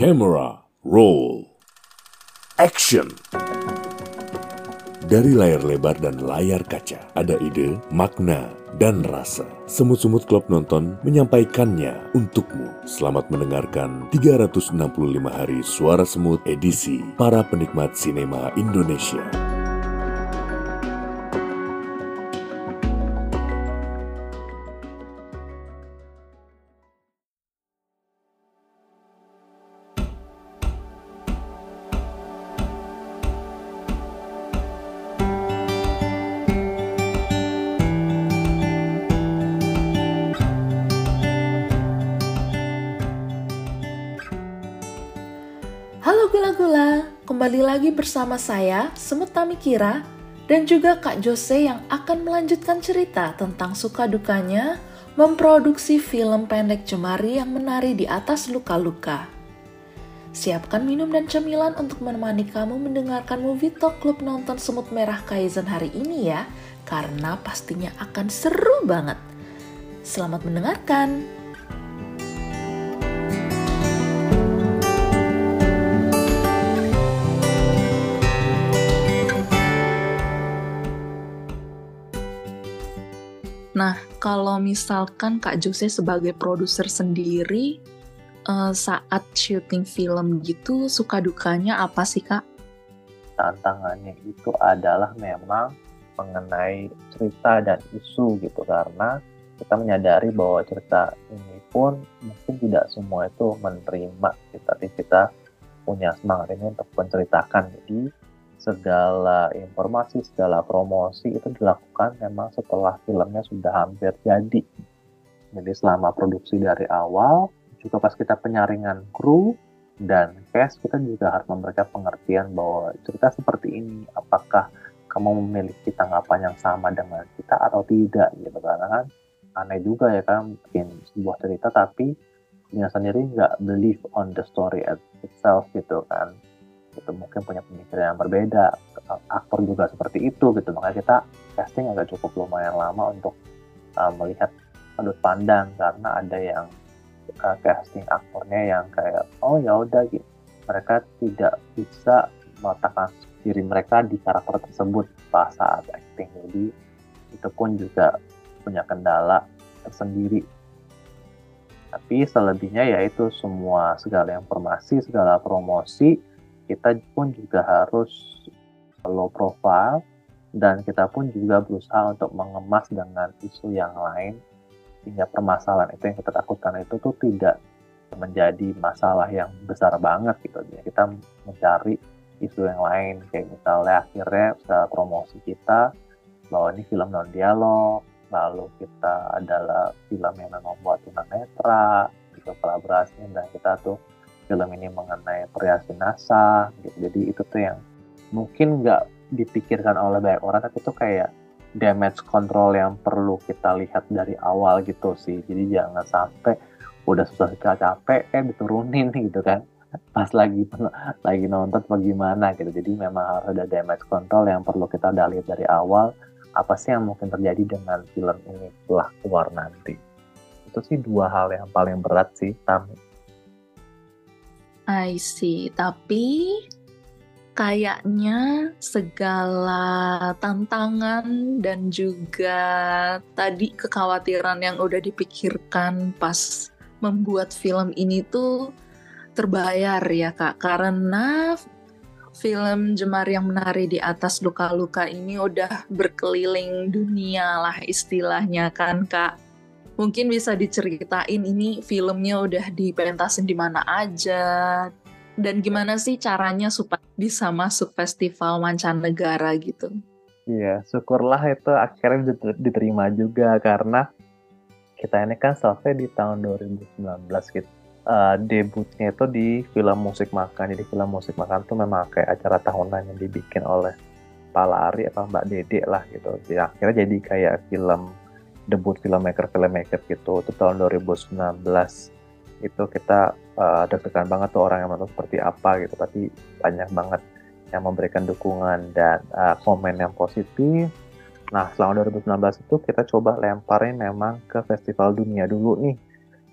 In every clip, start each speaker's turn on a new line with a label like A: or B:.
A: Camera roll. Action. Dari layar lebar dan layar kaca, ada ide, makna, dan rasa. Semut-semut klub nonton menyampaikannya untukmu. Selamat mendengarkan 365 hari suara semut edisi para penikmat sinema Indonesia.
B: Kembali lagi bersama saya, Semut Tamikira, dan juga Kak Jose yang akan melanjutkan cerita tentang suka dukanya memproduksi film pendek Jemari yang menari di atas luka-luka. Siapkan minum dan cemilan untuk menemani kamu mendengarkan movie talk klub nonton Semut Merah Kaizen hari ini ya, karena pastinya akan seru banget. Selamat mendengarkan! Nah, kalau misalkan Kak Jose sebagai produser sendiri, eh, saat syuting film gitu, suka dukanya apa sih Kak?
C: tantangannya itu adalah memang mengenai cerita dan isu gitu karena kita menyadari bahwa cerita ini pun mungkin tidak semua itu menerima tapi kita punya semangat ini untuk menceritakan jadi segala informasi segala promosi itu dilakukan memang setelah filmnya sudah hampir jadi. Jadi selama produksi dari awal juga pas kita penyaringan kru dan cast kita juga harus memberikan pengertian bahwa cerita seperti ini apakah kamu memiliki tanggapan yang sama dengan kita atau tidak gitu karena kan aneh juga ya kan bikin sebuah cerita tapi dia sendiri nggak believe on the story itself gitu kan mungkin punya pemikiran yang berbeda aktor juga seperti itu gitu. Makanya kita casting agak cukup lumayan lama untuk uh, melihat sudut pandang karena ada yang uh, casting aktornya yang kayak oh ya udah gitu. Mereka tidak bisa meletakkan diri mereka di karakter tersebut pas saat acting. Jadi itu pun juga punya kendala tersendiri. Tapi selebihnya yaitu semua segala informasi segala promosi kita pun juga harus low profile dan kita pun juga berusaha untuk mengemas dengan isu yang lain sehingga permasalahan itu yang kita takutkan itu tuh tidak menjadi masalah yang besar banget gitu. Ya kita mencari isu yang lain kayak misalnya akhirnya setelah promosi kita bahwa ini film non dialog lalu kita adalah film yang memang buat tunanetra gitu kolaborasi dan kita tuh film ini mengenai variasi NASA gitu. Jadi itu tuh yang mungkin nggak dipikirkan oleh banyak orang tapi itu kayak damage control yang perlu kita lihat dari awal gitu sih. Jadi jangan sampai udah susah capek eh diturunin gitu kan. Pas lagi lagi nonton bagaimana gitu. Jadi memang harus ada damage control yang perlu kita udah lihat dari awal apa sih yang mungkin terjadi dengan film ini setelah keluar nanti. Itu sih dua hal yang paling berat sih Tami
B: I see, tapi kayaknya segala tantangan dan juga tadi kekhawatiran yang udah dipikirkan pas membuat film ini tuh terbayar ya kak. Karena film Jemar yang menari di atas luka-luka ini udah berkeliling dunia lah istilahnya kan kak mungkin bisa diceritain ini filmnya udah dipentasin di mana aja dan gimana sih caranya supaya bisa masuk festival mancanegara gitu.
C: Iya, syukurlah itu akhirnya diterima juga karena kita ini kan selesai di tahun 2019 gitu. Uh, debutnya itu di film musik makan. Jadi film musik makan tuh memang kayak acara tahunan yang dibikin oleh Pak Lari apa Mbak Dede lah gitu. Jadi akhirnya jadi kayak film debut filmmaker filmmaker gitu. Itu tahun 2019 itu kita uh, deg-degan banget tuh orang yang nonton seperti apa gitu. Tapi banyak banget yang memberikan dukungan dan uh, komen yang positif. Nah selama 2019 itu kita coba lemparin memang ke festival dunia dulu nih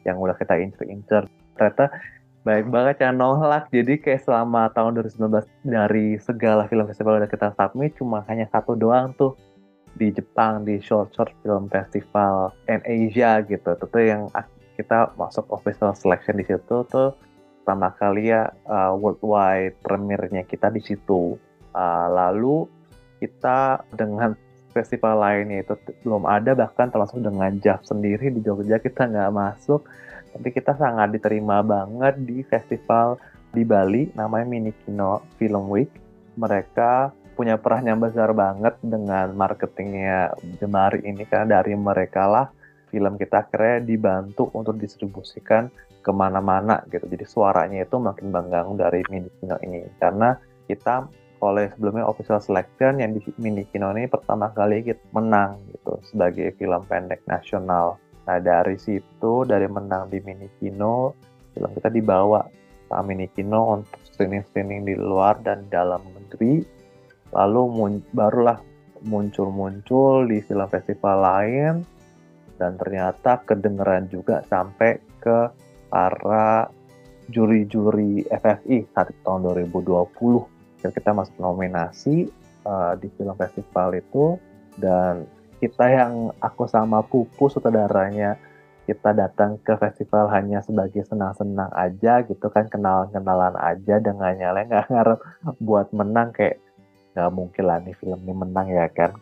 C: yang udah kita incer-incer. Ternyata Baik banget ya nolak. Jadi kayak selama tahun 2019 dari segala film festival yang kita submit cuma hanya satu doang tuh di Jepang di Short Short Film Festival in Asia gitu. Itu yang kita masuk official selection di situ tuh pertama kali ya uh, worldwide premiernya kita di situ. Uh, lalu kita dengan festival lainnya itu belum ada bahkan termasuk dengan JAV sendiri di Jogja kita nggak masuk tapi kita sangat diterima banget di festival di Bali namanya Mini Kino Film Week. Mereka punya peran yang besar banget dengan marketingnya Jemari ini karena dari mereka lah film kita akhirnya dibantu untuk distribusikan ke mana-mana gitu. Jadi suaranya itu makin banggang dari Mini Kino ini karena kita oleh sebelumnya official selection yang di Mini Kino ini pertama kali kita menang gitu sebagai film pendek nasional Nah dari situ dari menang di Mini Kino film kita dibawa ke Mini Kino untuk screening-screening di luar dan dalam negeri. Lalu mun barulah muncul-muncul di film festival lain. Dan ternyata kedengeran juga sampai ke para juri-juri FFI saat tahun 2020 dan kita masuk nominasi uh, di film festival itu. Dan kita yang aku sama Pupu sutradaranya kita datang ke festival hanya sebagai senang-senang aja gitu kan kenal-kenalan aja dengan nyala nggak ngarep buat menang kayak nggak mungkin lah nih film ini menang ya kan?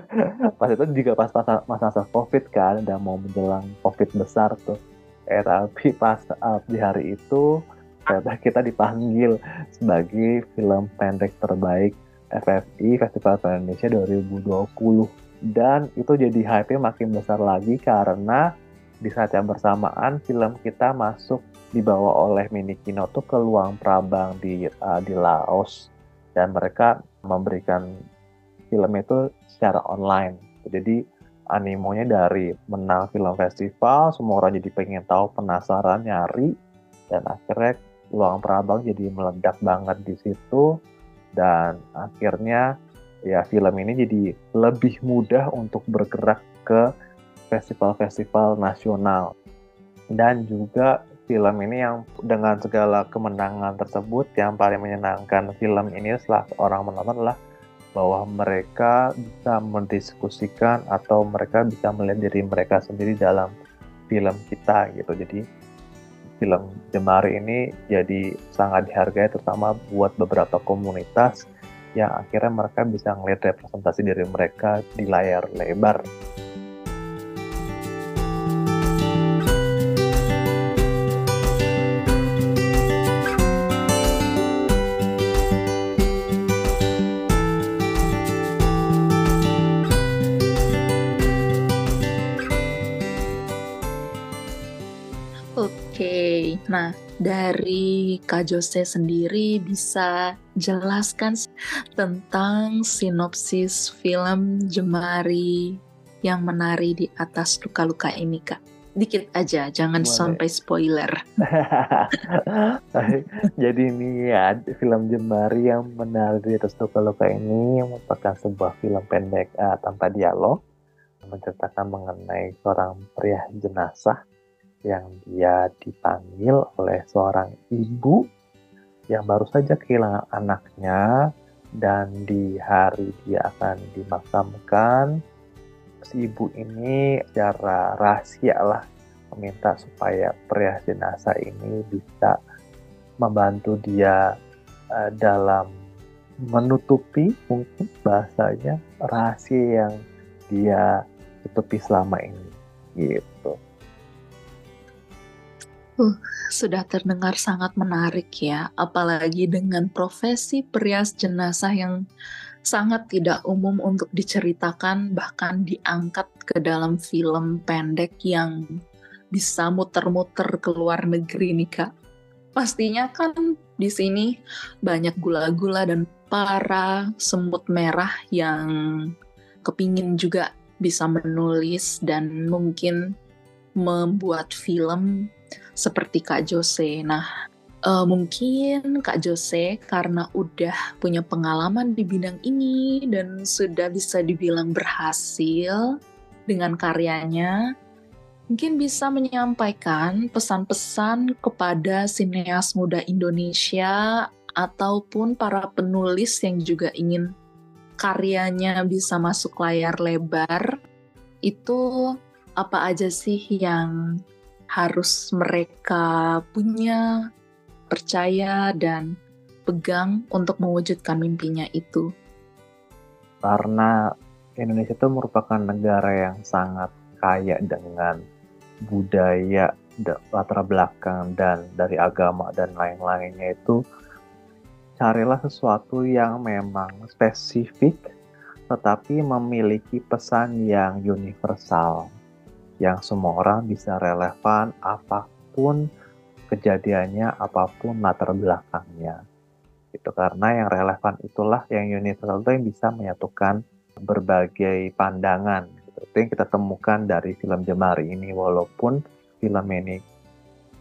C: Pas itu juga pas masa-masa covid kan udah mau menjelang covid besar tuh. Eh tapi pas uh, di hari itu ternyata kita dipanggil sebagai film pendek terbaik FFI Festival Film Indonesia 2020 dan itu jadi hype makin besar lagi karena di saat yang bersamaan film kita masuk dibawa oleh Mini Kino tuh ke Luang Prabang di uh, di Laos dan mereka memberikan film itu secara online. Jadi animonya dari menang film festival, semua orang jadi pengen tahu, penasaran, nyari, dan akhirnya Luang Prabang jadi meledak banget di situ dan akhirnya ya film ini jadi lebih mudah untuk bergerak ke festival-festival nasional. Dan juga film ini yang dengan segala kemenangan tersebut yang paling menyenangkan film ini setelah orang menonton adalah bahwa mereka bisa mendiskusikan atau mereka bisa melihat diri mereka sendiri dalam film kita gitu. Jadi film Jemari ini jadi sangat dihargai terutama buat beberapa komunitas yang akhirnya mereka bisa ngeliat representasi dari mereka di layar lebar.
B: Kak Jose sendiri bisa jelaskan tentang sinopsis film Jemari yang menari di atas luka-luka ini, Kak. Dikit aja, jangan Boleh. sampai spoiler.
C: Jadi ini ya film Jemari yang menari di atas luka-luka ini merupakan sebuah film pendek uh, tanpa dialog menceritakan mengenai seorang pria jenazah yang dia dipanggil oleh seorang ibu yang baru saja kehilangan anaknya dan di hari dia akan dimakamkan si ibu ini secara rahasia lah meminta supaya pria jenazah ini bisa membantu dia uh, dalam menutupi mungkin bahasanya rahasia yang dia tutupi selama ini gitu.
B: Uh, sudah terdengar sangat menarik ya, apalagi dengan profesi perias jenazah yang sangat tidak umum untuk diceritakan, bahkan diangkat ke dalam film pendek yang bisa muter-muter ke luar negeri nih kak. Pastinya kan di sini banyak gula-gula dan para semut merah yang kepingin juga bisa menulis dan mungkin membuat film seperti Kak Jose. Nah, uh, mungkin Kak Jose karena udah punya pengalaman di bidang ini dan sudah bisa dibilang berhasil dengan karyanya, mungkin bisa menyampaikan pesan-pesan kepada sineas muda Indonesia ataupun para penulis yang juga ingin karyanya bisa masuk layar lebar, itu apa aja sih yang harus mereka punya, percaya, dan pegang untuk mewujudkan mimpinya itu?
C: Karena Indonesia itu merupakan negara yang sangat kaya dengan budaya latar belakang dan dari agama dan lain-lainnya itu carilah sesuatu yang memang spesifik tetapi memiliki pesan yang universal yang semua orang bisa relevan apa pun kejadiannya apa pun latar belakangnya. Itu karena yang relevan itulah yang universal itu yang bisa menyatukan berbagai pandangan. Itu yang kita temukan dari film Jemari ini. Walaupun film ini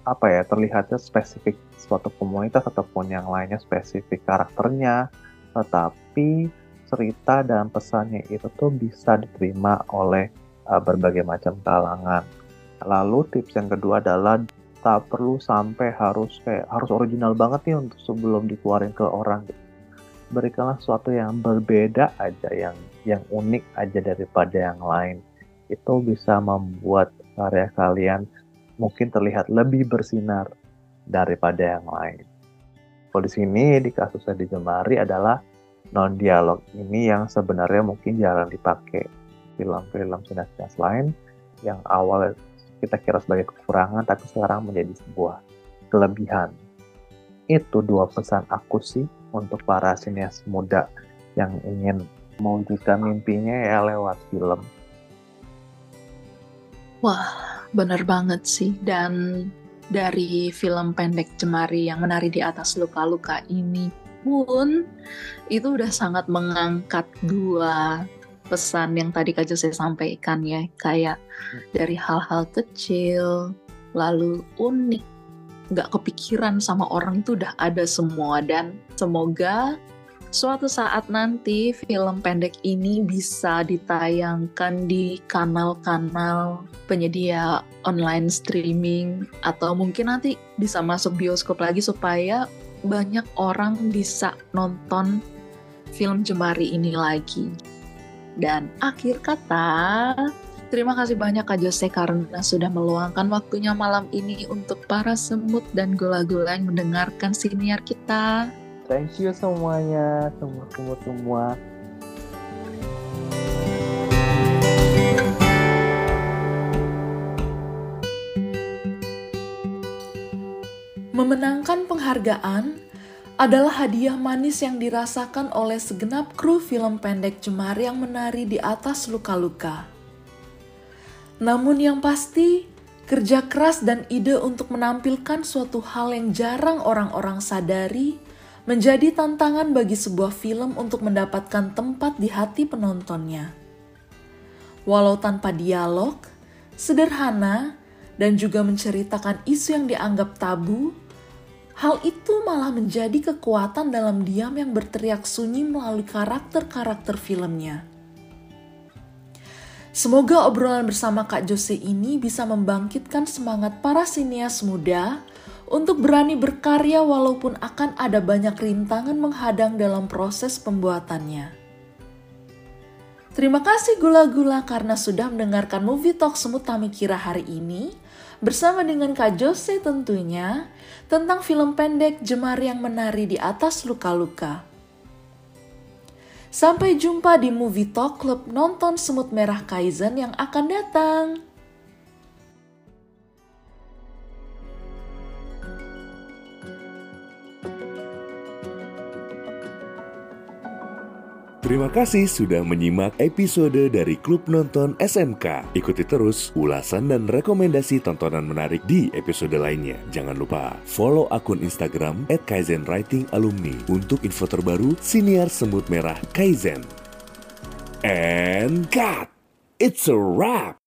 C: apa ya terlihatnya spesifik suatu komunitas ataupun yang lainnya spesifik karakternya tetapi cerita dan pesannya itu tuh bisa diterima oleh uh, berbagai macam kalangan. Lalu tips yang kedua adalah tak perlu sampai harus kayak harus original banget nih untuk sebelum dikeluarin ke orang. Berikanlah sesuatu yang berbeda aja yang yang unik aja daripada yang lain. Itu bisa membuat karya kalian mungkin terlihat lebih bersinar daripada yang lain. Kalau di sini di kasusnya di Jemari adalah non dialog ini yang sebenarnya mungkin jarang dipakai film-film sinas-sinas lain yang awal kita kira sebagai kekurangan tapi sekarang menjadi sebuah kelebihan. Itu dua pesan aku sih untuk para sinias muda yang ingin mewujudkan mimpinya ya lewat film.
B: Wah, bener banget sih. Dan dari film pendek Jemari yang menari di atas luka-luka ini pun itu udah sangat mengangkat dua pesan yang tadi Kak Jose sampaikan ya. Kayak dari hal-hal kecil, lalu unik, nggak kepikiran sama orang itu udah ada semua dan semoga suatu saat nanti film pendek ini bisa ditayangkan di kanal-kanal penyedia online streaming atau mungkin nanti bisa masuk bioskop lagi supaya banyak orang bisa nonton film Jemari ini lagi. Dan akhir kata, Terima kasih banyak Kak Jose karena sudah meluangkan waktunya malam ini untuk para semut dan gula-gula yang mendengarkan siniar kita.
C: Thank you semuanya, semua-semua semua.
D: Memenangkan penghargaan adalah hadiah manis yang dirasakan oleh segenap kru film pendek Jemari yang menari di atas luka-luka. Namun yang pasti, kerja keras dan ide untuk menampilkan suatu hal yang jarang orang-orang sadari menjadi tantangan bagi sebuah film untuk mendapatkan tempat di hati penontonnya. Walau tanpa dialog, sederhana, dan juga menceritakan isu yang dianggap tabu, hal itu malah menjadi kekuatan dalam diam yang berteriak sunyi melalui karakter-karakter filmnya. Semoga obrolan bersama Kak Jose ini bisa membangkitkan semangat para sinias muda untuk berani berkarya walaupun akan ada banyak rintangan menghadang dalam proses pembuatannya. Terima kasih gula-gula karena sudah mendengarkan Movie Talk Semut Tamikira hari ini bersama dengan Kak Jose tentunya tentang film pendek Jemari yang menari di atas luka-luka. Sampai jumpa di Movie Talk Club nonton Semut Merah Kaizen yang akan datang.
A: Terima kasih sudah menyimak episode dari Klub Nonton SMK. Ikuti terus ulasan dan rekomendasi tontonan menarik di episode lainnya. Jangan lupa follow akun Instagram at Kaizen Writing Alumni untuk info terbaru siniar semut merah Kaizen. And cut! It's a wrap!